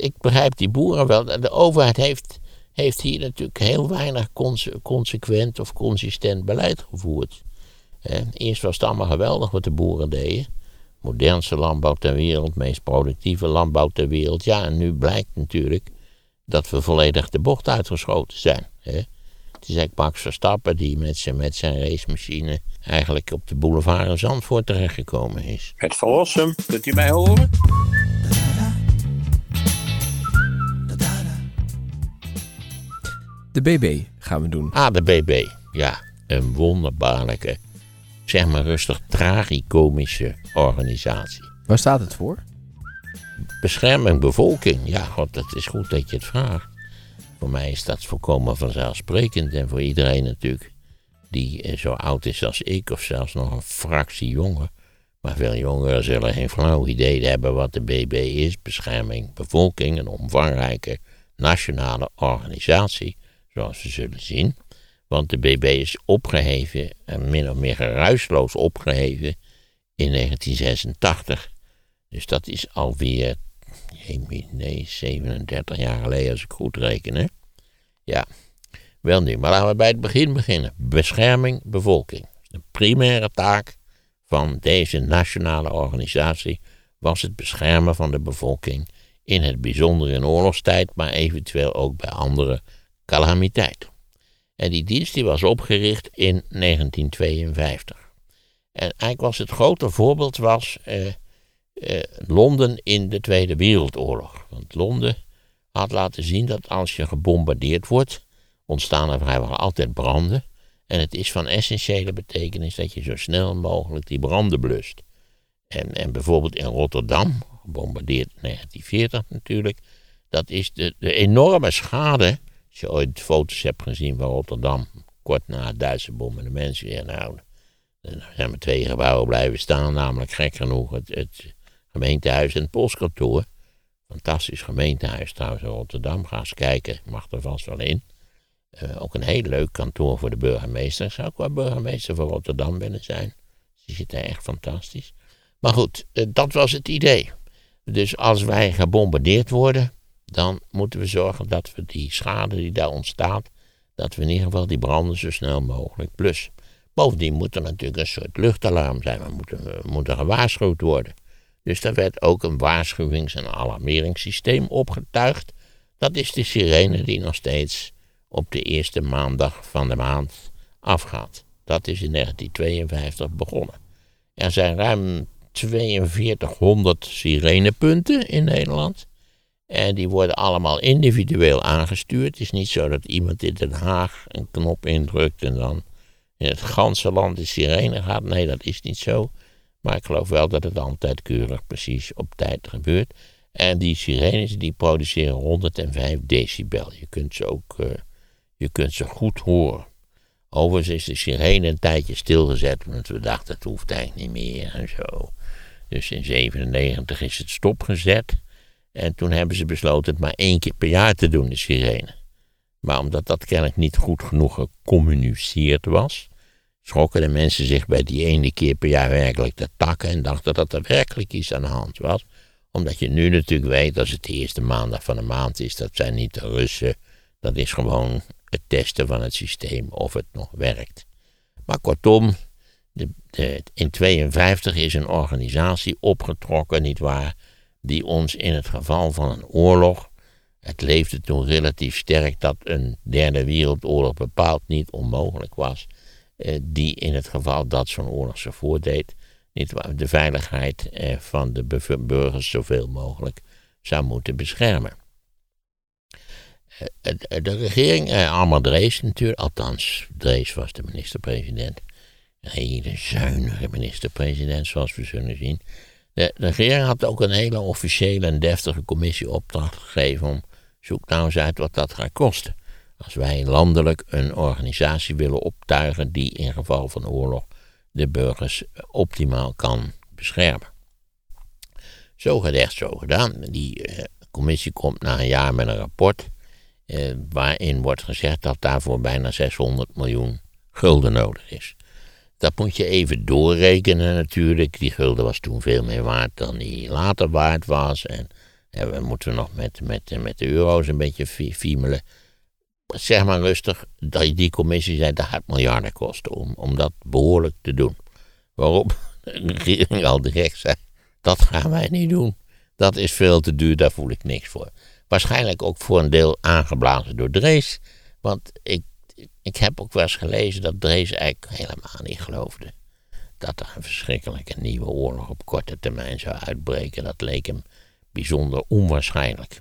ik begrijp die boeren wel. De overheid heeft, heeft hier natuurlijk heel weinig consequent of consistent beleid gevoerd. eerst was het allemaal geweldig wat de boeren deden. Modernste landbouw ter wereld, meest productieve landbouw ter wereld. Ja, en nu blijkt natuurlijk dat we volledig de bocht uitgeschoten zijn. Hè? Het is eigenlijk Max Verstappen die met zijn, met zijn racemachine eigenlijk op de boulevard in Zandvoort terechtgekomen is. Het verlossen, kunt u mij horen? De BB gaan we doen. Ah, de BB. Ja, een wonderbaarlijke, zeg maar rustig tragicomische organisatie. Waar staat het voor? Bescherming bevolking. Ja, god, dat is goed dat je het vraagt. Voor mij is dat volkomen vanzelfsprekend en voor iedereen natuurlijk die eh, zo oud is als ik, of zelfs nog een fractie jonger. Maar veel jongeren zullen geen flauw idee hebben wat de BB is. Bescherming bevolking, een omvangrijke nationale organisatie, zoals we zullen zien. Want de BB is opgeheven, en min of meer geruisloos opgeheven, in 1986. Dus dat is alweer, nee, 37 jaar geleden als ik goed reken. Ja, wel nu, maar laten we bij het begin beginnen. Bescherming bevolking. De primaire taak van deze nationale organisatie was het beschermen van de bevolking in het bijzonder in oorlogstijd, maar eventueel ook bij andere calamiteiten. En die dienst die was opgericht in 1952. En eigenlijk was het grote voorbeeld was eh, eh, Londen in de Tweede Wereldoorlog. Want Londen had laten zien dat als je gebombardeerd wordt, ontstaan er vrijwel altijd branden. En het is van essentiële betekenis dat je zo snel mogelijk die branden blust. En, en bijvoorbeeld in Rotterdam, gebombardeerd in 1940 natuurlijk, dat is de, de enorme schade. Als je ooit foto's hebt gezien van Rotterdam, kort na het Duitse bombardement weer, nou, er zijn maar twee gebouwen blijven staan, namelijk gek genoeg het, het gemeentehuis en het postkantoor. Fantastisch gemeentehuis trouwens in Rotterdam, ga eens kijken, mag er vast wel in. Uh, ook een heel leuk kantoor voor de burgemeester. Zou ik wel burgemeester van Rotterdam willen zijn. Die zit daar echt fantastisch. Maar goed, uh, dat was het idee. Dus als wij gebombardeerd worden, dan moeten we zorgen dat we die schade die daar ontstaat, dat we in ieder geval die branden zo snel mogelijk blussen. Bovendien moet er natuurlijk een soort luchtalarm zijn. We moeten, we moeten gewaarschuwd worden. Dus daar werd ook een waarschuwings- en alarmeringssysteem opgetuigd. Dat is de sirene die nog steeds op de eerste maandag van de maand afgaat. Dat is in 1952 begonnen. Er zijn ruim 4200 sirenepunten in Nederland. En die worden allemaal individueel aangestuurd. Het is niet zo dat iemand in Den Haag een knop indrukt en dan in het ganse land de sirene gaat. Nee, dat is niet zo. Maar ik geloof wel dat het altijd keurig precies op tijd gebeurt. En die sirenes die produceren 105 decibel. Je kunt ze ook uh, je kunt ze goed horen. Overigens is de sirene een tijdje stilgezet, want we dachten het hoeft eigenlijk niet meer en zo. Dus in 97 is het stopgezet. En toen hebben ze besloten het maar één keer per jaar te doen, de sirene. Maar omdat dat kennelijk niet goed genoeg gecommuniceerd was, schrokken de mensen zich bij die ene keer per jaar werkelijk te takken en dachten dat er werkelijk iets aan de hand was. Omdat je nu natuurlijk weet, als het de eerste maandag van de maand is, dat zijn niet de Russen, dat is gewoon het testen van het systeem of het nog werkt. Maar kortom, de, de, in 52 is een organisatie opgetrokken, nietwaar, die ons in het geval van een oorlog, het leefde toen relatief sterk dat een derde wereldoorlog bepaald niet onmogelijk was, eh, die in het geval dat zo'n oorlog zich voordeed, niet de veiligheid eh, van de burgers zoveel mogelijk zou moeten beschermen. Eh, de regering, allemaal Drees natuurlijk, althans, Drees was de minister-president. Een hele zuinige minister-president, zoals we zullen zien. De, regering had ook een hele officiële en deftige commissie opdracht gegeven om zoek nou eens uit wat dat gaat kosten. Als wij landelijk een organisatie willen optuigen die in geval van oorlog de burgers optimaal kan beschermen. Zo gezegd, zo gedaan. Die eh, commissie komt na een jaar met een rapport. Eh, waarin wordt gezegd dat daarvoor bijna 600 miljoen gulden nodig is. Dat moet je even doorrekenen natuurlijk. Die gulden was toen veel meer waard dan die later waard was. En we moeten nog met, met, met de euro's een beetje fiemelen. Zeg maar rustig, dat die commissie zei dat gaat miljarden kosten om, om dat behoorlijk te doen. Waarop de regering al direct zei, dat gaan wij niet doen. Dat is veel te duur, daar voel ik niks voor. Waarschijnlijk ook voor een deel aangeblazen door Drees. Want ik, ik heb ook wel eens gelezen dat Drees eigenlijk helemaal niet geloofde. Dat er een verschrikkelijke nieuwe oorlog op korte termijn zou uitbreken. Dat leek hem bijzonder onwaarschijnlijk.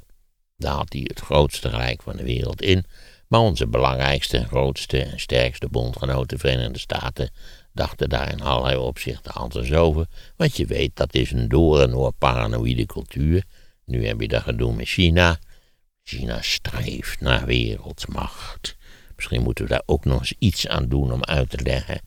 Daar had hij het grootste rijk van de wereld in. Maar onze belangrijkste, grootste en sterkste bondgenoten, de Verenigde Staten, dachten daar in allerlei opzichten anders over. Want je weet, dat is een door en door paranoïde cultuur. Nu heb je dat gedoe met China. China streeft naar wereldmacht. Misschien moeten we daar ook nog eens iets aan doen om uit te leggen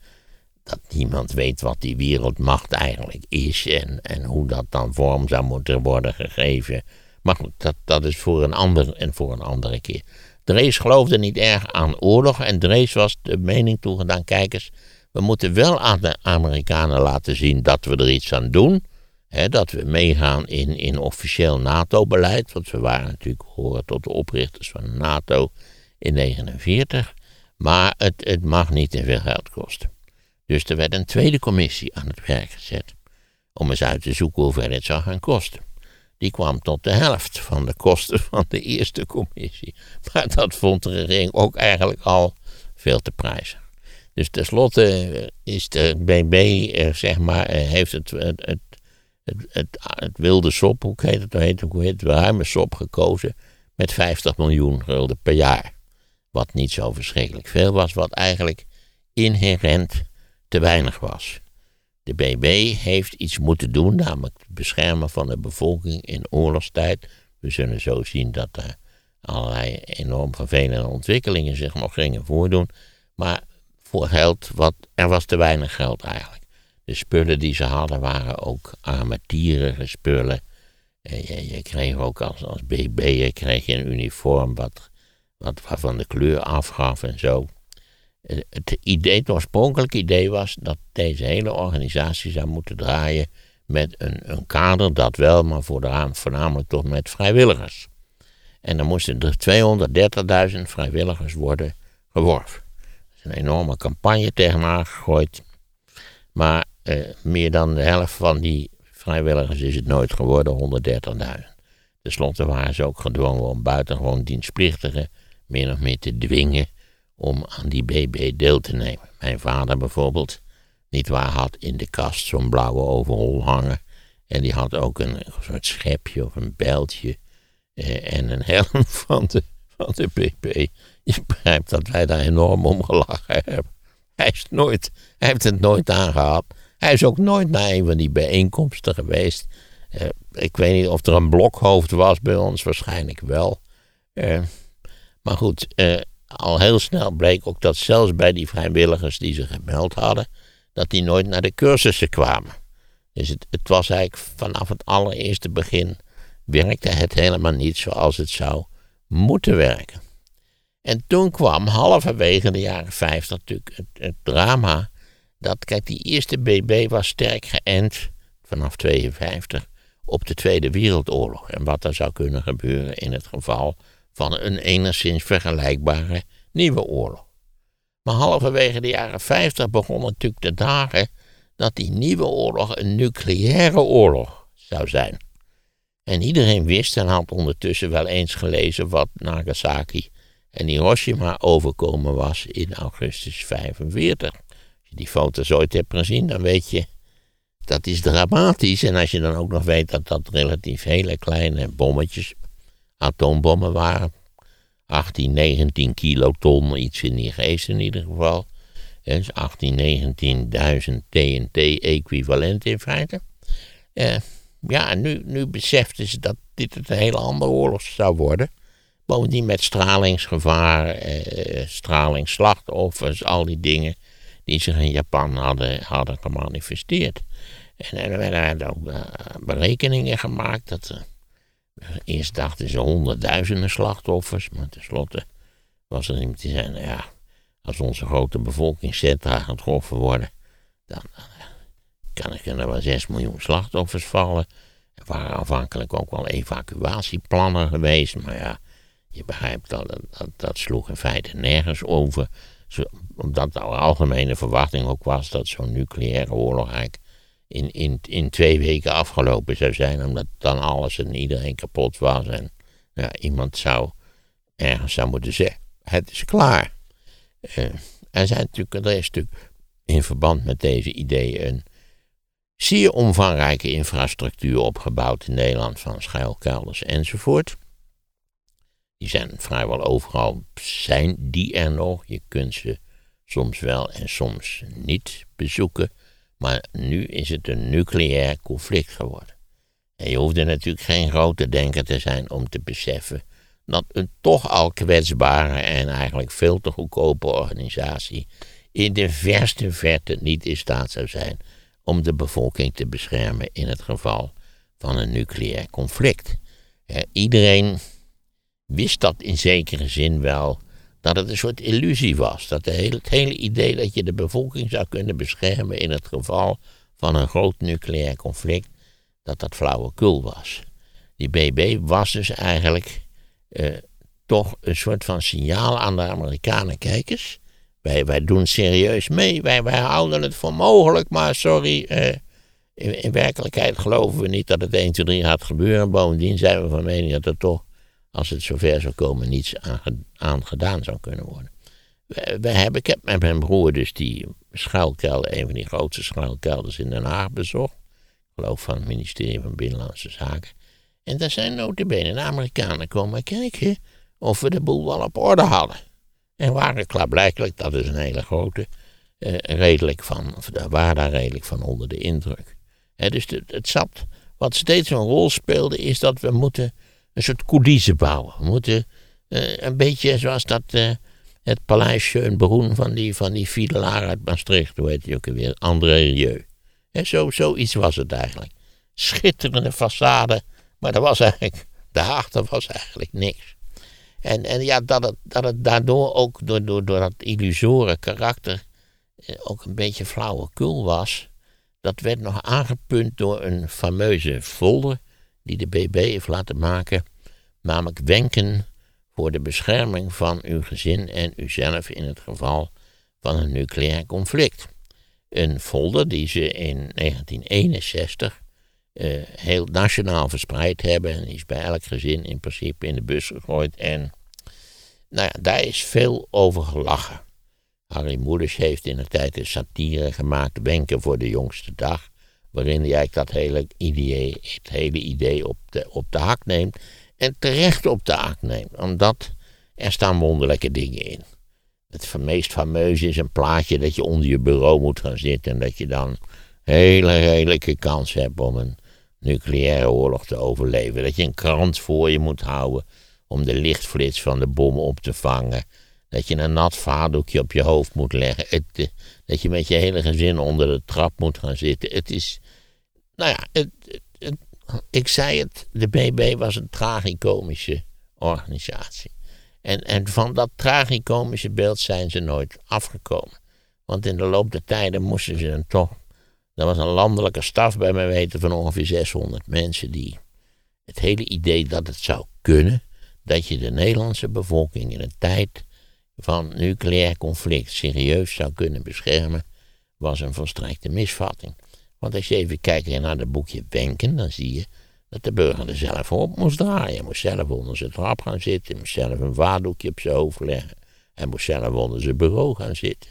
dat niemand weet wat die wereldmacht eigenlijk is en, en hoe dat dan vorm zou moeten worden gegeven. Maar goed, dat, dat is voor een ander en voor een andere keer. Drees geloofde niet erg aan oorlog en Drees was de mening toegedaan, kijkers, we moeten wel aan de Amerikanen laten zien dat we er iets aan doen. Hè, dat we meegaan in, in officieel NATO-beleid, want we waren natuurlijk horen tot de oprichters van de NATO in 1949. Maar het, het mag niet te veel geld kosten. Dus er werd een tweede commissie aan het werk gezet. Om eens uit te zoeken hoeveel het zou gaan kosten. Die kwam tot de helft van de kosten van de eerste commissie. Maar dat vond de regering ook eigenlijk al veel te prijzen. Dus tenslotte is de BB, eh, zeg maar, eh, heeft het, het, het, het, het, wilde sop, hoe heet het, hoe heet het, heet het, ruime sop gekozen met 50 miljoen gulden per jaar. Wat niet zo verschrikkelijk veel was, wat eigenlijk inherent te weinig was. De BB heeft iets moeten doen, namelijk het beschermen van de bevolking in oorlogstijd. We zullen zo zien dat er allerlei enorm vervelende ontwikkelingen zich nog gingen voordoen. Maar voor geld, wat, er was te weinig geld eigenlijk. De spullen die ze hadden waren ook armetierige spullen. Je, je, kreeg ook als, als BB'er kreeg je een uniform wat, wat, waarvan de kleur afgaf en zo. Eh, het, idee, het oorspronkelijke idee was dat deze hele organisatie zou moeten draaien met een, een kader, dat wel, maar voornamelijk toch met vrijwilligers. En dan moesten er 230.000 vrijwilligers worden geworven. Er is een enorme campagne tegenaan gegooid. Maar eh, meer dan de helft van die vrijwilligers is het nooit geworden, 130.000. Ten slotte waren ze ook gedwongen om buitengewoon dienstplichtigen min of meer te dwingen om aan die BB deel te nemen. Mijn vader bijvoorbeeld, niet waar, had in de kast zo'n blauwe overhol hangen. En die had ook een, soort schepje of een bijltje eh, en een helm van de, van de BB. Je begrijpt dat wij daar enorm om gelachen hebben. Hij, nooit, heeft het nooit aangehad. Hij is ook nooit naar een van die bijeenkomsten geweest. Eh, ik weet niet of er een blokhoofd was bij ons, waarschijnlijk wel. Uh, maar goed, uh, al heel snel bleek ook dat zelfs bij die vrijwilligers die zich gemeld hadden, dat die nooit naar de cursussen kwamen. Dus het, het was eigenlijk vanaf het allereerste begin werkte het helemaal niet zoals het zou moeten werken. En toen kwam halverwege de jaren 50 natuurlijk het, het, drama. Dat, kijk, die eerste BB was sterk geënt vanaf 52 op de Tweede Wereldoorlog. En wat er zou kunnen gebeuren in het geval van een enigszins vergelijkbare nieuwe oorlog. Maar halverwege de jaren 50 begon natuurlijk de dagen dat die nieuwe oorlog een nucleaire oorlog zou zijn. En iedereen wist en had ondertussen wel eens gelezen wat Nagasaki en Hiroshima overkomen was in augustus 45. Als je die foto's ooit hebt gezien, dan weet je dat is dramatisch. En als je dan ook nog weet dat dat relatief hele kleine bommetjes atoombommen waren. 18, 19 kiloton, iets in die geest in ieder geval. Dus 18, 19.000 TNT-equivalent in feite. Uh, ja, nu, nu beseften ze dat dit een hele andere oorlog zou worden. Bovendien met stralingsgevaar, eh, stralingsslachtoffers, al die dingen die zich in Japan hadden, hadden gemanifesteerd. En er werden ook uh, berekeningen gemaakt dat Eerst dachten ze honderdduizenden slachtoffers, maar tenslotte was er iemand die zei: nou ja, als onze grote bevolkingscentra getroffen worden, dan, kan er wel 6 miljoen slachtoffers vallen. Er waren aanvankelijk ook wel evacuatieplannen geweest, maar ja, je begrijpt dat dat, dat sloeg in feite nergens over. Omdat de algemene verwachting ook was dat zo'n nucleaire oorlog eigenlijk in, in, in twee weken afgelopen zou zijn, omdat dan alles en iedereen kapot was en ja, iemand zou ergens zou moeten zeggen, het is klaar. Uh, er, zijn natuurlijk, er is natuurlijk in verband met deze ideeën een zeer omvangrijke infrastructuur opgebouwd in Nederland van schuilkelders enzovoort. Die zijn vrijwel overal, zijn die er nog. Je kunt ze soms wel en soms niet bezoeken. Maar nu is het een nucleair conflict geworden. En je hoeft er natuurlijk geen grote denker te zijn om te beseffen dat een toch al kwetsbare en eigenlijk veel te goedkope organisatie in de verste verte niet in staat zou zijn om de bevolking te beschermen in het geval van een nucleair conflict. iedereen wist dat in zekere zin wel, dat het een soort illusie was. Dat het hele idee dat je de bevolking zou kunnen beschermen in het geval van een groot nucleair conflict, dat dat flauwekul was. Die BB was dus eigenlijk eh, toch een soort van signaal aan de Amerikanen. Kijkers, wij, wij doen serieus mee, wij, wij houden het voor mogelijk, maar sorry, eh, in, in, werkelijkheid geloven we niet dat het 1, 2, 3 gaat gebeuren. Bovendien zijn we van mening dat er toch, als het zover zou komen, niets aan, aan gedaan zou kunnen worden. We, hebben, ik heb met mijn broer dus die schuilkelder, een van die grootste schuilkelders in Den Haag bezocht. Ik geloof van het ministerie van Binnenlandse Zaken. En daar zijn notabene de Amerikanen komen kijken of we de boel wel op orde hadden. En waren klaarblijkelijk, dat is een hele grote, eh, redelijk van, of waren daar redelijk van onder de indruk. dus het zat, wat steeds een rol speelde, is dat we moeten een soort coulisse bouwen. We moeten eh, een beetje zoals dat, eh, het paleis Schönbrunn van die, van die uit Maastricht, hoe heet je ook alweer, André Rieu. En zo, zoiets was het eigenlijk. Schitterende façade, maar er was eigenlijk, daarachter was eigenlijk niks. En, en ja, dat het, dat het daardoor ook door, door, door dat illusoren karakter eh, ook een beetje flauwekul was. Dat werd nog aangepunt door een fameuze folder die de BB heeft laten maken. Namelijk wenken voor de bescherming van uw gezin en uzelf in het geval van een nucleair conflict. Een folder die ze in 1961 uh, heel nationaal verspreid hebben. En is bij elk gezin in principe in de bus gegooid. En nou ja, daar is veel over gelachen. Harry Moeders heeft in de tijd een satire gemaakt, Wenken voor de jongste dag. Waarin eigenlijk dat hele idee, het hele idee op de, op de hak neemt. En terecht op de hak neemt. Omdat er staan wonderlijke dingen in. Het meest fameuze is een plaatje dat je onder je bureau moet gaan zitten. En dat je dan hele redelijke kans hebt om een nucleaire oorlog te overleven. Dat je een krant voor je moet houden om de lichtflits van de bom op te vangen. Dat je een nat vaardoekje op je hoofd moet leggen. Eh, dat je met je hele gezin onder de trap moet gaan zitten. Het is. Nou ja, ik zei het. De BB was een tragicomische organisatie. En, en van dat tragicomische beeld zijn ze nooit afgekomen. Want in de loop der tijden moesten ze dan toch er was een landelijke staf bij mij weten van ongeveer 600 mensen die het hele idee dat het zou kunnen dat je de Nederlandse bevolking in een tijd van nucleair conflict serieus zou kunnen beschermen, was een volstrekte misvatting. Want als je even kijkt naar het boekje Wenken, dan zie je dat de burger er zelf op moest draaien. Hij moest zelf onder zijn trap gaan zitten, hij moest zelf een vaardoekje op zijn hoofd leggen. Hij moest zelf onder zijn bureau gaan zitten.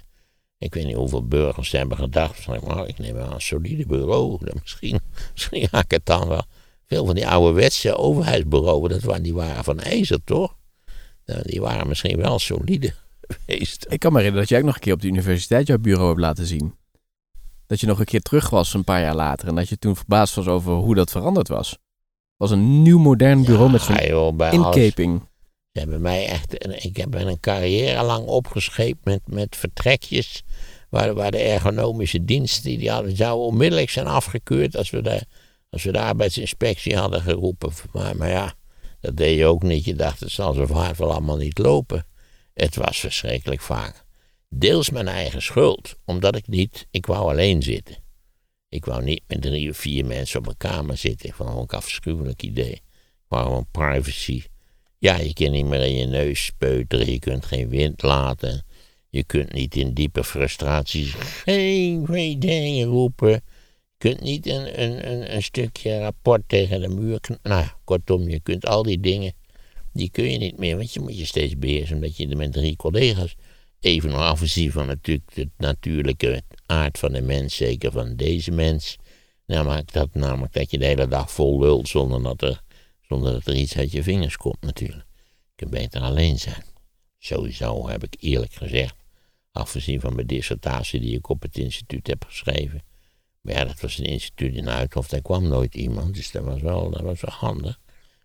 Ik weet niet hoeveel burgers hebben gedacht. Maar ik neem wel een solide bureau. Misschien, misschien ga ik het dan wel. Veel van die ouderwetse overheidsbureaus, dat waren, die waren van ijzer, toch? Nou, die waren misschien wel solide geweest. Ik kan me herinneren dat jij ook nog een keer op de universiteit jouw bureau hebt laten zien. Dat je nog een keer terug was een paar jaar later. En dat je toen verbaasd was over hoe dat veranderd was. Het was een nieuw modern bureau met zo'n inkeping. Ze hebben mij echt, ik heb een carrière lang opgescheept met, met vertrekjes. Waar, waar de ergonomische dienst, die, die hadden, zou onmiddellijk zijn afgekeurd als we, de, als we de arbeidsinspectie hadden geroepen. Maar, maar ja, dat deed je ook niet. Je dacht, het zal zo vaak wel allemaal niet lopen. Het was verschrikkelijk vaak. Deels mijn eigen schuld, omdat ik niet, ik wou alleen zitten. Ik wou niet met drie of vier mensen op een kamer zitten. Ik vond het een afschuwelijk idee. Gewoon privacy. Ja, je kunt niet meer in je neus speuteren, je kunt geen wind laten. Je kunt niet in diepe frustraties geen hey, dingen roepen. Je kunt niet een, een, een, een stukje rapport tegen de muur. Nou, kortom, je kunt al die dingen, die kun je niet meer, want je moet je steeds beheersen, omdat je er met drie collega's even afgezien van natuurlijk de natuurlijke aard van de mens, zeker van deze mens. Namelijk dat, namelijk dat je de hele dag vol lult zonder dat er, zonder dat er iets uit je vingers komt natuurlijk. Je kunt beter alleen zijn. Sowieso heb ik eerlijk gezegd, afgezien van mijn dissertatie die ik op het instituut heb geschreven. Maar ja, dat was een instituut in Uithof, daar kwam nooit iemand, dus dat was wel, dat was wel handig.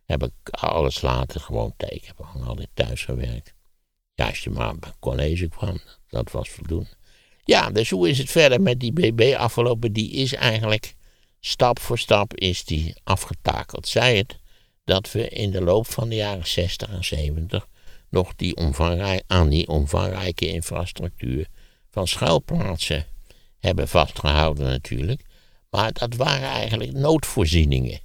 Heb ik alles laten gewoon gewoon altijd thuis gewerkt. Ja, als je maar bij college kwam, dat was voldoende. Ja, dus hoe is het verder met die BB afgelopen? Die is eigenlijk stap voor stap is die afgetakeld. Zij het dat we in de loop van de jaren 60 en 70 nog die aan die omvangrijke infrastructuur van schuilplaatsen hebben vastgehouden natuurlijk. Maar dat waren eigenlijk noodvoorzieningen.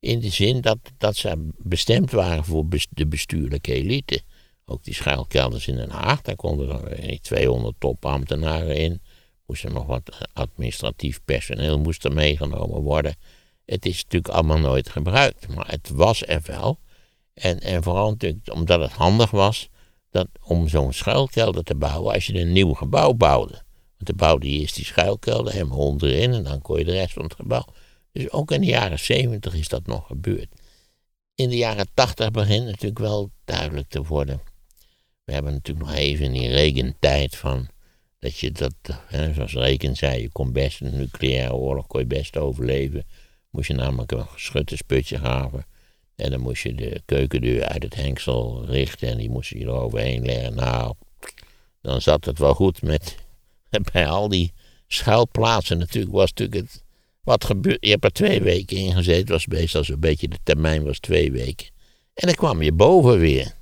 In de zin dat, dat ze bestemd waren voor de bestuurlijke elite. Ook die schuilkelders in Den Haag, daar konden er 200 topambtenaren in. Moest er nog wat administratief personeel moest er meegenomen worden. Het is natuurlijk allemaal nooit gebruikt, maar het was er wel. En, en vooral natuurlijk omdat het handig was dat, om zo'n schuilkelder te bouwen als je een nieuw gebouw bouwde. Want dan bouwde je eerst die schuilkelder helemaal onderin en dan kon je de rest van het gebouw. Dus ook in de jaren 70 is dat nog gebeurd. In de jaren 80 begint natuurlijk wel duidelijk te worden we hebben natuurlijk nog even in die regentijd van. Dat je dat, hè, zoals Reken zei, je kon best een nucleaire oorlog kon je best overleven. Moest je namelijk een schuttersputje graven. En dan moest je de keukendeur uit het hengsel richten en die moest je eroverheen leggen. Nou, dan zat het wel goed met. Bij al die schuilplaatsen natuurlijk was natuurlijk het. Wat gebeurt. Je hebt er twee weken in gezeten, was meestal zo'n beetje de termijn was twee weken. En dan kwam je boven weer.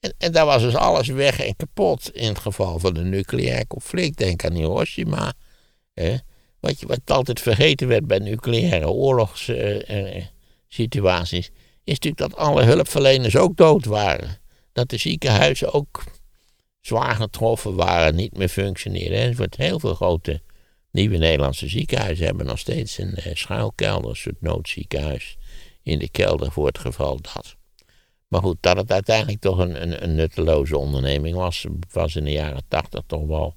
En, en daar was dus alles weg en kapot in het geval van een nucleair conflict. Denk aan Hiroshima. Hè. Wat, wat altijd vergeten werd bij nucleaire oorlogssituaties, is natuurlijk dat alle hulpverleners ook dood waren. Dat de ziekenhuizen ook zwaar getroffen waren, niet meer functioneerden. Enzovoort. Heel veel grote nieuwe Nederlandse ziekenhuizen hebben nog steeds een uh, schuilkelder, een soort noodziekenhuis in de kelder voor het geval dat. Maar goed, dat het uiteindelijk toch een, een, nutteloze onderneming was, was in de jaren tachtig toch wel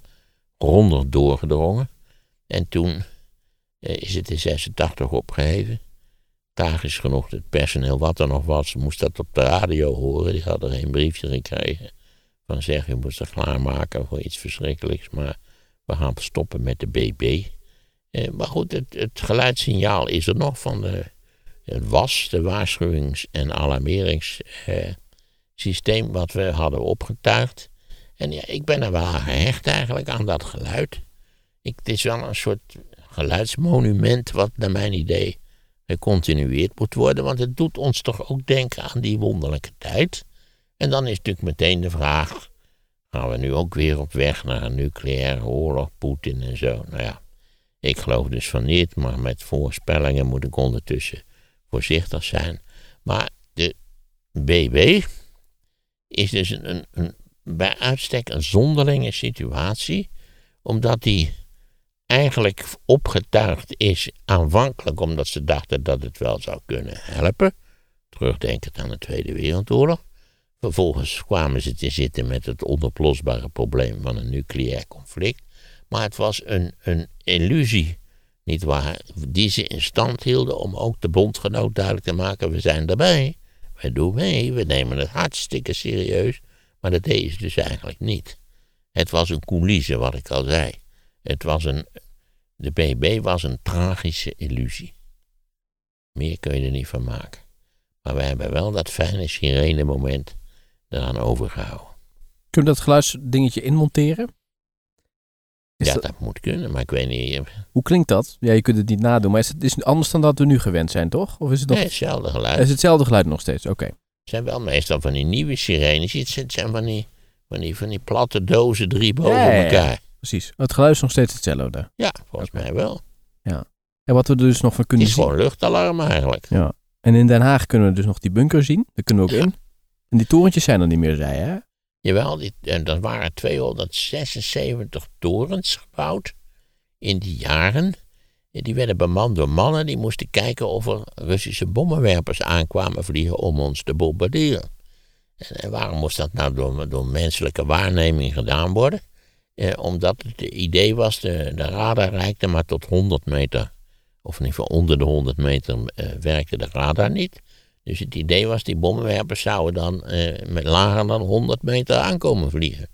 grondig doorgedrongen. En toen eh, is het in 86 opgeheven. Tragisch genoeg, het personeel wat er nog was, moest dat op de radio horen. Die hadden geen briefje gekregen van zeg, je moest er klaarmaken voor iets verschrikkelijks, maar we gaan stoppen met de BB. Eh, maar goed, het, het geluidssignaal is er nog van de het was de waarschuwings- en alarmeringssysteem wat we hadden opgetuigd. En ja, ik ben er wel gehecht eigenlijk aan dat geluid. Ik, het is wel een soort geluidsmonument wat naar mijn idee gecontinueerd moet worden. Want het doet ons toch ook denken aan die wonderlijke tijd. En dan is natuurlijk meteen de vraag, gaan we nu ook weer op weg naar een nucleaire oorlog, Poetin en zo. Nou ja, ik geloof dus van niet, maar met voorspellingen moet ik ondertussen voorzichtig zijn. Maar de BB is dus een, een, bij uitstek een zonderlinge situatie, omdat die eigenlijk opgetuigd is aanvankelijk omdat ze dachten dat het wel zou kunnen helpen. Terugdenkend aan de Tweede Wereldoorlog. Vervolgens kwamen ze te zitten met het onoplosbare probleem van een nucleair conflict. Maar het was een, een illusie niet waar, die ze in stand hielden om ook de bondgenoot duidelijk te maken, we zijn erbij, we doen mee, we nemen het hartstikke serieus, maar dat deden ze dus eigenlijk niet. Het was een coulisse, wat ik al zei. Het was een, de BB was een tragische illusie. Meer kun je er niet van maken. Maar we hebben wel dat fijne sirene moment eraan overgehouden. Kun je dat geluidsdingetje inmonteren? Ja, dat... moet kunnen, maar ik weet niet. Eh, Hoe klinkt dat? Ja, je kunt het niet nadoen, maar is het is anders dan dat we nu gewend zijn, toch? Of is het nog... Nee, hetzelfde geluid. Is hetzelfde geluid nog steeds? Oké. Het zijn wel meestal van die nieuwe sirenes. Het zijn van die, van die, van die platte dozen, drie boven elkaar. Precies. Het geluid is nog steeds hetzelfde. Ja, volgens mij wel. Ja. En wat we er dus nog van kunnen zien. Het is gewoon luchtalarm eigenlijk. Ja. En in Den Haag kunnen we dus nog die bunker zien. Daar kunnen we ook in. En die torentjes zijn er niet meer, zei hè? Jawel, die, en er waren 276 torens gebouwd in die jaren. Die werden bemand door mannen die moesten kijken of er Russische bommenwerpers aankwamen vliegen om ons te bombarderen. En, waarom moest dat nou door, door menselijke waarneming gedaan worden? Eh, omdat het idee was, de, de radar reikte maar tot 100 meter. Of in ieder geval onder de 100 meter eh, werkte de radar niet. Dus het idee was, die bommenwerpers zouden dan eh, met lager dan 100 meter aankomen vliegen.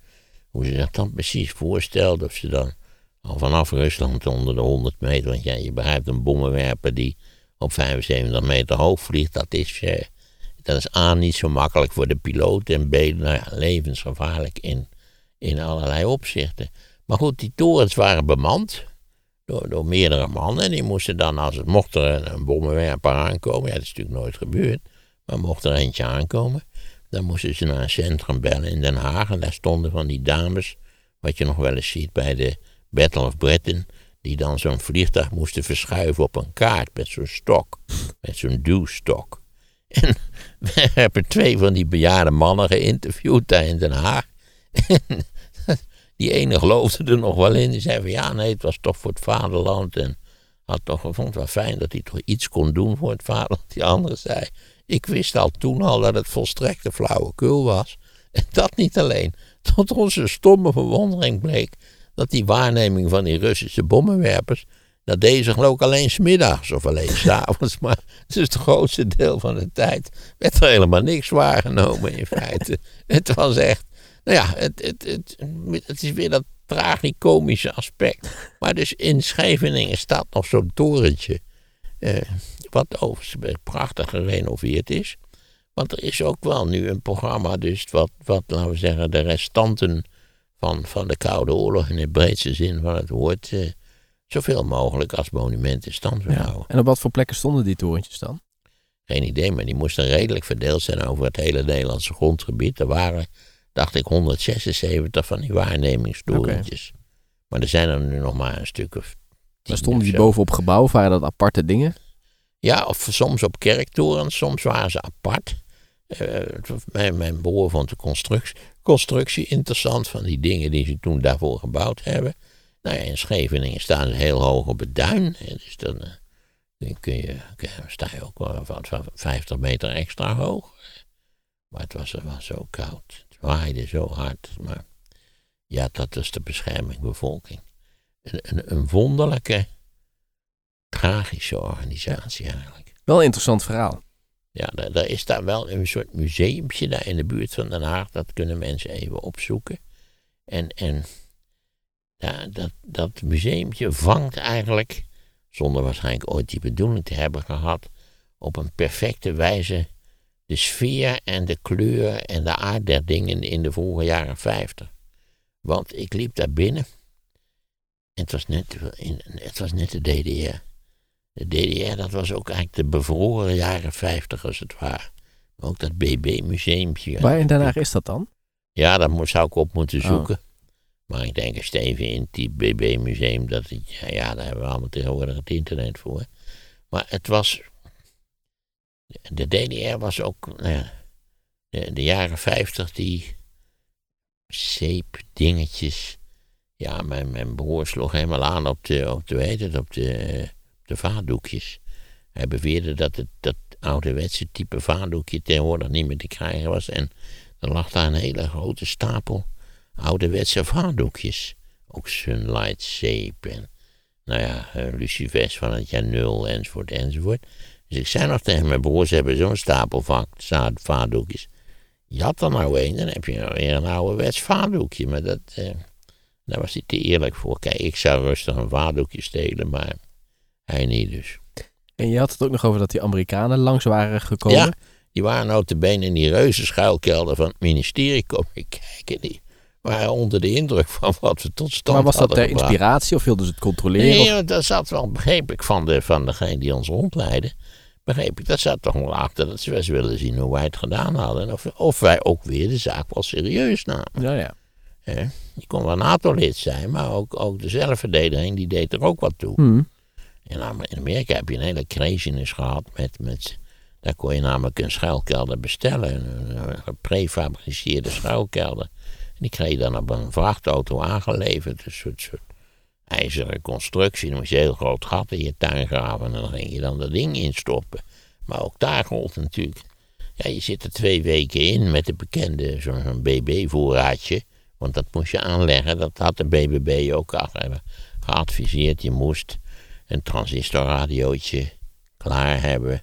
Hoe ze zich dan precies voorstelden, of ze dan al vanaf Rusland onder de 100 meter, want ja, je begrijpt een bommenwerper die op 75 meter hoog vliegt, dat is, eh, dat is A niet zo makkelijk voor de piloot en B nou ja, levensgevaarlijk in, in allerlei opzichten. Maar goed, die torens waren bemand door, meerdere mannen en die moesten dan, als het mocht er een, bommenwerper aankomen, ja, dat is natuurlijk nooit gebeurd, maar mocht er eentje aankomen, dan moesten ze naar een centrum bellen in Den Haag en daar stonden van die dames, wat je nog wel eens ziet bij de Battle of Britain, die dan zo'n vliegtuig moesten verschuiven op een kaart met zo'n stok, met zo'n duwstok. En we hebben twee van die bejaarde mannen geïnterviewd daar in Den Haag. die ene geloofde er nog wel in. Die zei van ja, nee, het was toch voor het vaderland. En had toch, vond het wel fijn dat hij toch iets kon doen voor het vaderland. Die andere zei, ik wist al toen al dat het volstrekte flauwekul was. En dat niet alleen. Tot onze stomme verwondering bleek dat die waarneming van die Russische bommenwerpers, dat deze geloof alleen smiddags of alleen s'avonds, maar dus het grootste deel van de tijd werd er helemaal niks waargenomen in feite. het was echt, nou ja, het, het, het, het is weer dat tragicomische aspect. Maar dus in Scheveningen staat nog zo'n torentje, eh, wat overigens prachtig gerenoveerd is. Want er is ook wel nu een programma, dus wat, wat laten we zeggen, de restanten van, van de Koude Oorlog in de breedste zin van het woord eh, zoveel mogelijk als monument in stand wil houden. En op wat voor plekken stonden die torentjes dan? Geen idee, maar die moesten redelijk verdeeld zijn over het hele Nederlandse grondgebied. Er waren, dacht ik, 176 van die waarnemingstorentjes. Maar er zijn er nu nog maar een stuk of tien. stonden die bovenop gebouwen, waren dat aparte dingen? Ja, of soms op kerktorens, soms waren ze apart. Uh, mijn, mijn broer vond de constructie, constructie interessant van die dingen die ze toen daarvoor gebouwd hebben. Nou ja, in Scheveningen staan ze heel hoog op het duin. Dus dan, eh, dan kun je, sta je ook wel wat 50 meter extra hoog. Maar het was, was zo koud. Waaide zo hard. Maar ja, dat is de bescherming bevolking. Een, een, een wonderlijke, tragische organisatie eigenlijk. Wel een interessant verhaal. Ja, daar, is daar wel een soort museumpje daar in de buurt van Den Haag. Dat kunnen mensen even opzoeken. En, en ja, dat, dat museumpje vangt eigenlijk, zonder waarschijnlijk ooit die bedoeling te hebben gehad, op een perfecte wijze de sfeer en de kleur en de aard der dingen in de vroege jaren 50. Want ik liep daar binnen. En het was net, het was net de DDR. De DDR, dat was ook eigenlijk de bevroren jaren 50 als het ware. Ook dat BB-museumpje. Waar in Den Haag is dat dan? Ja, dat zou ik op moeten oh. zoeken. Maar ik denk eens even in het BB-museum. Dat ja, ja, daar hebben we allemaal tegenwoordig het internet voor. Maar het was. De DDR was ook. Nou de, de, jaren 50 die. zeepdingetjes. Ja, mijn, mijn broer sloeg helemaal aan op de. op de, op de de. Hij beweerde dat het dat ouderwetse type vaatdoekje tegenwoordig niet meer te krijgen was. En er lag daar een hele grote stapel ouderwetse vaatdoekjes. Ook Sunlight zeep en, nou ja, uh, Lucifers van het jaar nul enzovoort enzovoort. Dus ik zei nog tegen mijn broers, hebben zo'n stapel vaatdoekjes. Je had er nou een, dan heb je weer een ouderwets vaatdoekje. Maar dat, uh, daar was hij te eerlijk voor. Kijk, ik zou rustig een vaatdoekje stelen, maar hij niet dus. En je had het ook nog over dat die Amerikanen langs waren gekomen. Ja, die waren nou te been in die reuze schuilkelder van het ministerie komen kijken. Die waren onder de indruk van wat we tot stand Maar was dat ter inspiratie of wilden ze het controleren? Nee, dat zat wel, begreep ik, van, de, van degene die ons rondleidde. Begreep ik, dat zat toch wel achter dat ze eens willen zien hoe wij het gedaan hadden. Of, of wij ook weer de zaak wel serieus namen. Ja, ja. je kon wel NATO-lid zijn, maar ook, ook de zelfverdediging, die deed er ook wat toe. Hmm. In Amerika heb je een hele craziness gehad met, met daar kon je namelijk een schuilkelder bestellen, een geprefabriceerde schuilkelder. En die kreeg je dan op een vrachtauto aangeleverd, een soort, soort ijzeren constructie. Dan moest je heel groot gat in je tuin graven en dan ging je dan dat ding instoppen. Maar ook daar gold natuurlijk. Ja, je zit er twee weken in met de bekende zo'n BB-voorraadje. Want dat moest je aanleggen. Dat had de BBB ook al geadviseerd. Je moest een transistorradiootje klaar hebben.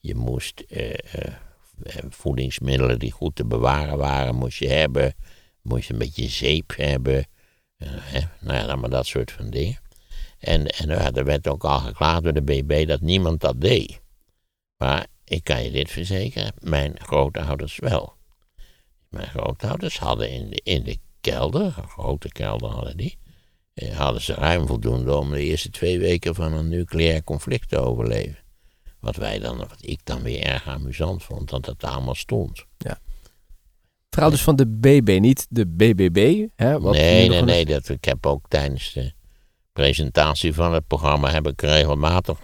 Je moest eh, eh, voedingsmiddelen die goed te bewaren waren, moest je hebben. Moest een beetje zeep hebben. Uh, nou ja, maar dat soort van dingen. En, en er werd ook al geklaagd door de BB dat niemand dat deed. Maar ik kan je dit verzekeren, mijn grootouders wel. Mijn grootouders hadden in de, in de kelder, een grote kelder hadden die, hadden ze ruim voldoende om de eerste twee weken van een nucleair conflict te overleven. Wat wij dan, wat ik dan weer erg amusant vond, dat dat allemaal stond. Ja. Verhaal dus van de BB, niet de BBB. Hè, wat nee, nee, nee. Dat, ik heb ook tijdens de presentatie van het programma heb ik regelmatig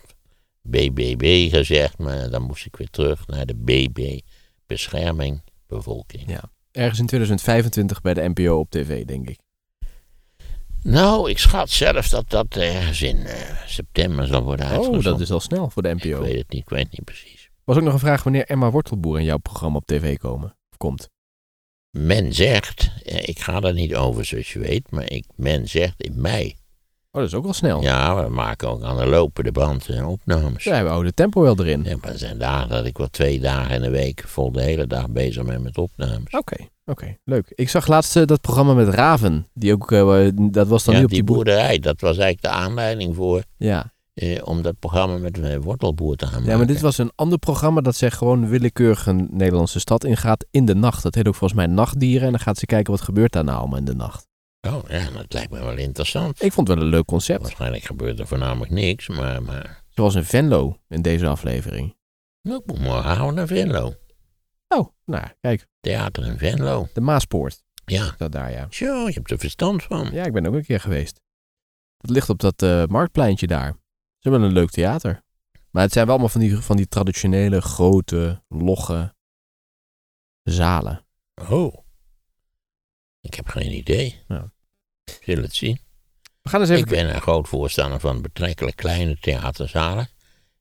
BBB gezegd, maar dan moest ik weer terug naar de BB, bescherming bevolking. Ja, ergens in 2025 bij de NPO op tv, denk ik. Nou, ik schat zelf dat dat ergens in uh, september zal worden uitgezonden. Oh, dat is al snel voor de NPO. Ik weet het niet, ik weet niet precies. Was ook nog een vraag wanneer Emma Wortelboer in jouw programma op tv komen, of komt? Men zegt, eh, ik ga er niet over zoals je weet, maar ik, men zegt in mei. Oh, dat is ook wel snel. Ja, we maken ook aan de lopende band en opnames. Ja, we houden de tempo wel erin. Ja, maar er zijn dagen dat ik wel twee dagen in de week vol de hele dag bezig ben met opnames. Oké, oké, leuk. Ik zag laatst uh, dat programma met Raven. Die ook, uh, dat was dan ja, nu op die, die boerderij. Dat was eigenlijk de aanleiding voor. Ja. Uh, om dat programma met wortelboer te gaan maken. Ja, maar dit was een ander programma dat zich gewoon willekeurig een Nederlandse stad ingaat in de nacht. Dat heet ook volgens mij Nachtdieren. En dan gaat ze kijken wat gebeurt daar nou allemaal in de nacht. Oh ja, dat lijkt me wel interessant. Ik vond het wel een leuk concept. Waarschijnlijk gebeurt er voornamelijk niks, maar... maar... Zoals in Venlo in deze aflevering. Nou, ik moet morgen houden naar Venlo. Oh, nou, kijk. Theater in Venlo. De Maaspoort. Ja. Dat daar, ja. Zo, je hebt er verstand van. Ja, ik ben ook een keer geweest. Dat ligt op dat uh, marktpleintje daar. Ze hebben een leuk theater. Maar het zijn wel allemaal van die, van die traditionele, grote, logge zalen. Oh. Ik heb geen idee. Ja. Zullen het zien. We gaan eens even... Ik ben een groot voorstander van betrekkelijk kleine theaterzalen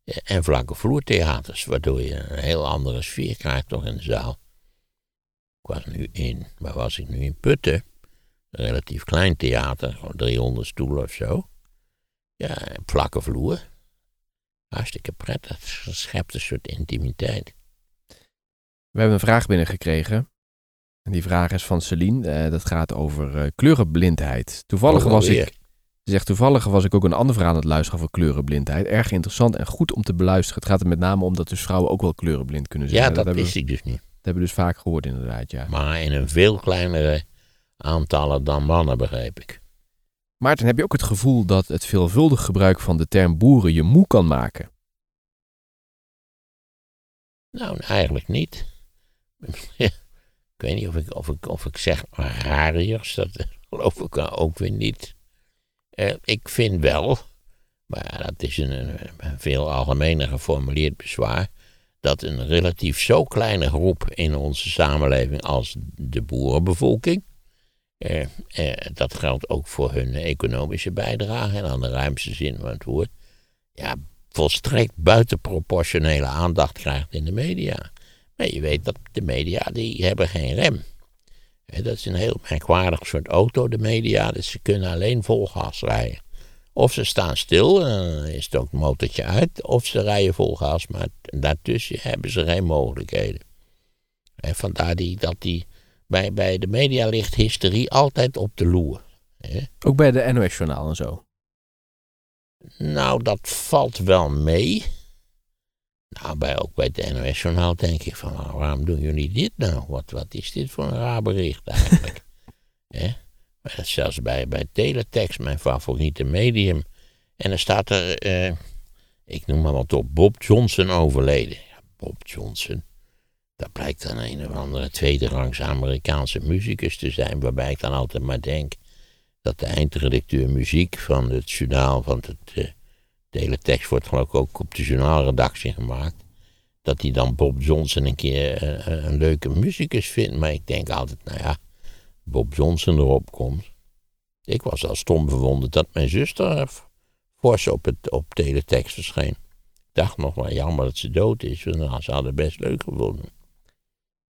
en vlakke vloertheaters, waardoor je een heel andere sfeer krijgt toch in de zaal. Ik was nu in, waar was ik nu in Putten? Een relatief klein theater, 300 stoelen of zo. Ja, vlakke vloer. Hartstikke prettig. Dat schept een soort intimiteit. We hebben een vraag binnengekregen die vraag is van Celine. Uh, dat gaat over uh, kleurenblindheid. Toevallig oh, was ik. Ze zegt toevallig was ik ook een ander verhaal aan het luisteren over kleurenblindheid. Erg interessant en goed om te beluisteren. Het gaat er met name om dat dus vrouwen ook wel kleurenblind kunnen zijn. Ja, dat, dat wist ik dus niet. Dat hebben we dus vaak gehoord inderdaad, ja. Maar in een veel kleinere aantallen dan mannen, begreep ik. Maarten, heb je ook het gevoel dat het veelvuldig gebruik van de term boeren je moe kan maken? Nou, eigenlijk niet. Ik weet niet of ik, of ik, of ik zeg rariërs, dat geloof ik ook weer niet. Eh, ik vind wel, maar dat is een, een, veel algemener geformuleerd bezwaar, dat een relatief zo kleine groep in onze samenleving als de boerenbevolking, eh, eh, dat geldt ook voor hun economische bijdrage en aan de ruimste zin van het woord, ja, volstrekt buitenproportionele aandacht krijgt in de media. Maar je weet dat de media, die hebben geen rem. Dat is een heel merkwaardig soort auto, de media. Dus ze kunnen alleen vol gas rijden. Of ze staan stil, dan is het ook een motortje uit. Of ze rijden vol gas, maar daartussen hebben ze geen mogelijkheden. En vandaar die, dat die, bij, bij de media ligt hysterie altijd op de loer. Ook bij de NOS-journaal en zo? Nou, dat valt wel mee. Nou, bij, ook bij het NOS-journaal denk ik van, nou, waarom doen jullie dit nou? Wat, wat is dit voor een raar bericht eigenlijk? Maar zelfs bij, bij Teletext, mijn favoriete medium. En dan staat er, eh, ik noem maar wat op, Bob Johnson overleden. Ja, Bob Johnson. Dat blijkt dan een of andere tweede rangs Amerikaanse muzikus te zijn. Waarbij ik dan altijd maar denk dat de eindredacteur muziek van het journaal van het... Eh, de hele tekst wordt geloof ik ook op de journaalredactie gemaakt. Dat hij dan Bob Johnson een keer een, een leuke muzikus vindt. Maar ik denk altijd, nou ja, Bob Johnson erop komt. Ik was al stom verwonderd dat mijn zuster fors op, het, op teletext verscheen. Ik dacht nog wel jammer dat ze dood is, want ze hadden best leuk gevonden.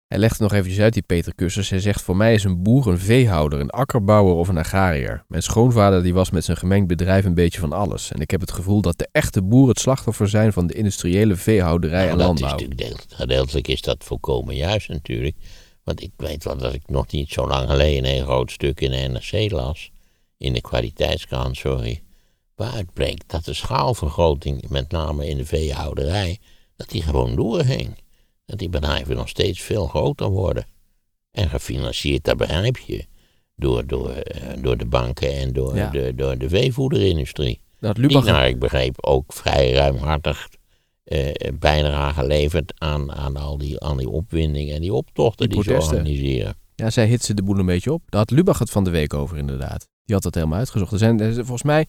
Hij legt nog eventjes uit, die Peter Kussers. Hij zegt, voor mij is een boer een veehouder, een akkerbouwer of een agrariër. Mijn schoonvader die was met zijn gemengd bedrijf een beetje van alles. En ik heb het gevoel dat de echte boeren het slachtoffer zijn van de industriële veehouderij en landbouw. Is gedeeltelijk is dat volkomen juist natuurlijk. Want ik weet wel dat ik nog niet zo lang geleden een groot stuk in de NRC las. In de kwaliteitskrant, sorry. Waaruit bleek dat de schaalvergroting, met name in de veehouderij, dat die gewoon doorging dat die bedrijven nog steeds veel groter worden. En gefinancierd, dat begrijp je, door, door, eh, door de banken en door, de, door de veevoederindustrie. Dat Lubach... Die, naar ik begreep, ook vrij ruimhartig eh, bijdrage levert aan, aan al die, aan die opwindingen en die optochten die, die ze organiseren. Ja, zij hitsen de boel een beetje op. Daar had Lubach het van de week over, inderdaad. Die had dat helemaal uitgezocht. Er zijn volgens mij,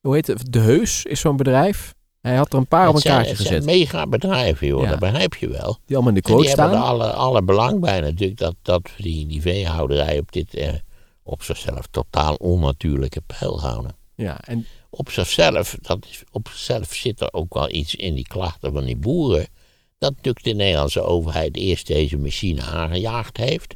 hoe heet het? De Heus is zo'n bedrijf. Hij had er een paar op een kaartje gezet. Het zijn mega bedrijven, joh. Dat begrijp je wel. Die allemaal in de quote staan. Die hebben er alle, alle belang bij natuurlijk dat, dat die, die veehouderij op dit eh, op zichzelf totaal onnatuurlijke pijl houden. Ja, en... Op zichzelf, dat is, op zichzelf zit er ook wel iets in die klachten van die boeren. Dat natuurlijk de Nederlandse overheid eerst deze machine aangejaagd heeft.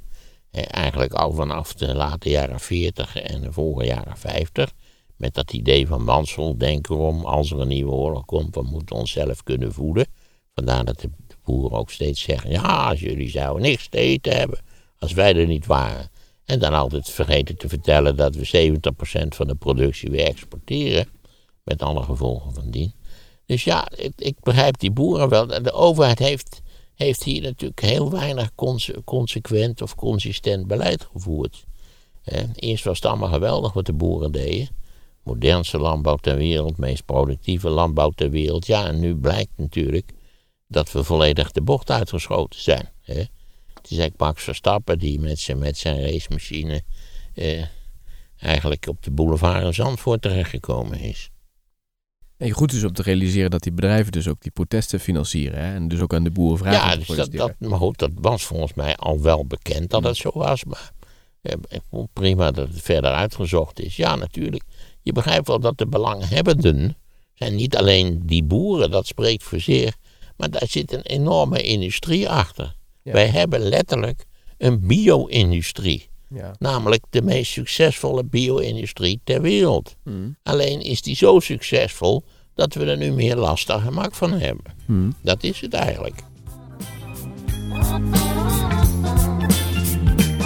Eh, eigenlijk al vanaf de late jaren 40 en de vroege jaren 50 met dat idee van Mansell, denk erom, als er een nieuwe oorlog komt, we moeten onszelf kunnen voeden. Vandaar dat de, boeren ook steeds zeggen, ja, jullie zouden niks te eten hebben, als wij er niet waren. En dan altijd vergeten te vertellen dat we 70% van de productie weer exporteren, met alle gevolgen van dien. Dus ja, ik, ik begrijp die boeren wel. De overheid heeft, heeft hier natuurlijk heel weinig consequent of consistent beleid gevoerd. eerst was het allemaal geweldig wat de boeren deden modernste landbouw ter wereld, meest productieve landbouw ter wereld. Ja, en nu blijkt natuurlijk dat we volledig de bocht uitgeschoten zijn. Hè? Het is eigenlijk Max Verstappen die met zijn, met zijn racemachine eh, eigenlijk op de boulevard in Zandvoort terechtgekomen is. En goed is om te realiseren dat die bedrijven dus ook die protesten financieren. Hè? En dus ook aan de boeren vragen. Ja, dus dat, dat, maar goed, dat was volgens mij al wel bekend dat het zo was. Maar eh, prima dat het verder uitgezocht is. Ja, natuurlijk. Je begrijpt wel dat de belanghebbenden zijn niet alleen die boeren, dat spreekt voor zich, maar daar zit een enorme industrie achter. Wij hebben letterlijk een bio-industrie. Ja. Namelijk de meest succesvolle bio-industrie ter wereld. Hmm. Alleen is die zo succesvol dat we er nu meer last en gemak van hebben. Hmm. Dat is het eigenlijk.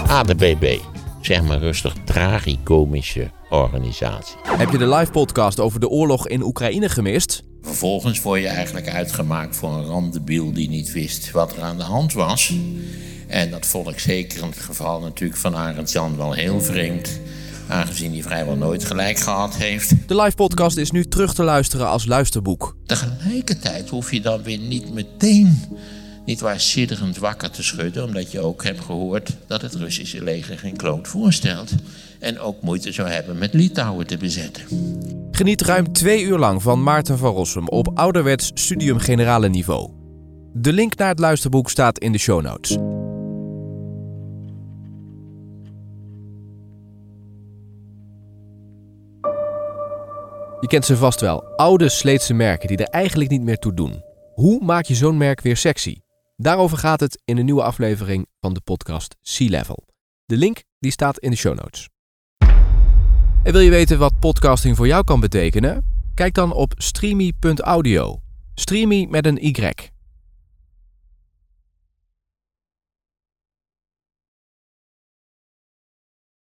ADBB zeg maar rustig, tragicomische organisatie. Heb je de live podcast over de oorlog in Oekraïne gemist? Vervolgens word je eigenlijk uitgemaakt voor een randebiel die niet wist wat er aan de hand was. En dat vond ik zeker in het geval natuurlijk van Arend Jan wel heel vreemd. Aangezien hij vrijwel nooit gelijk gehad heeft. De live podcast is nu terug te luisteren als luisterboek. Tegelijkertijd hoef je dan weer niet meteen niet waar sidderend wakker te schudden, omdat je ook hebt gehoord dat het Russische leger geen kloot voorstelt. En ook moeite zou hebben met Litouwen te bezetten. Geniet ruim twee uur lang van Maarten van Rossum op ouderwets studium generale niveau. De link naar het luisterboek staat in de show notes. Je kent ze vast wel, oude Sleetse merken die er eigenlijk niet meer toe doen. Hoe maak je zo'n merk weer sexy? Daarover gaat het in een nieuwe aflevering van de podcast Sea Level. De link die staat in de show notes. En wil je weten wat podcasting voor jou kan betekenen? Kijk dan op streamy.audio. Streamy met een Y.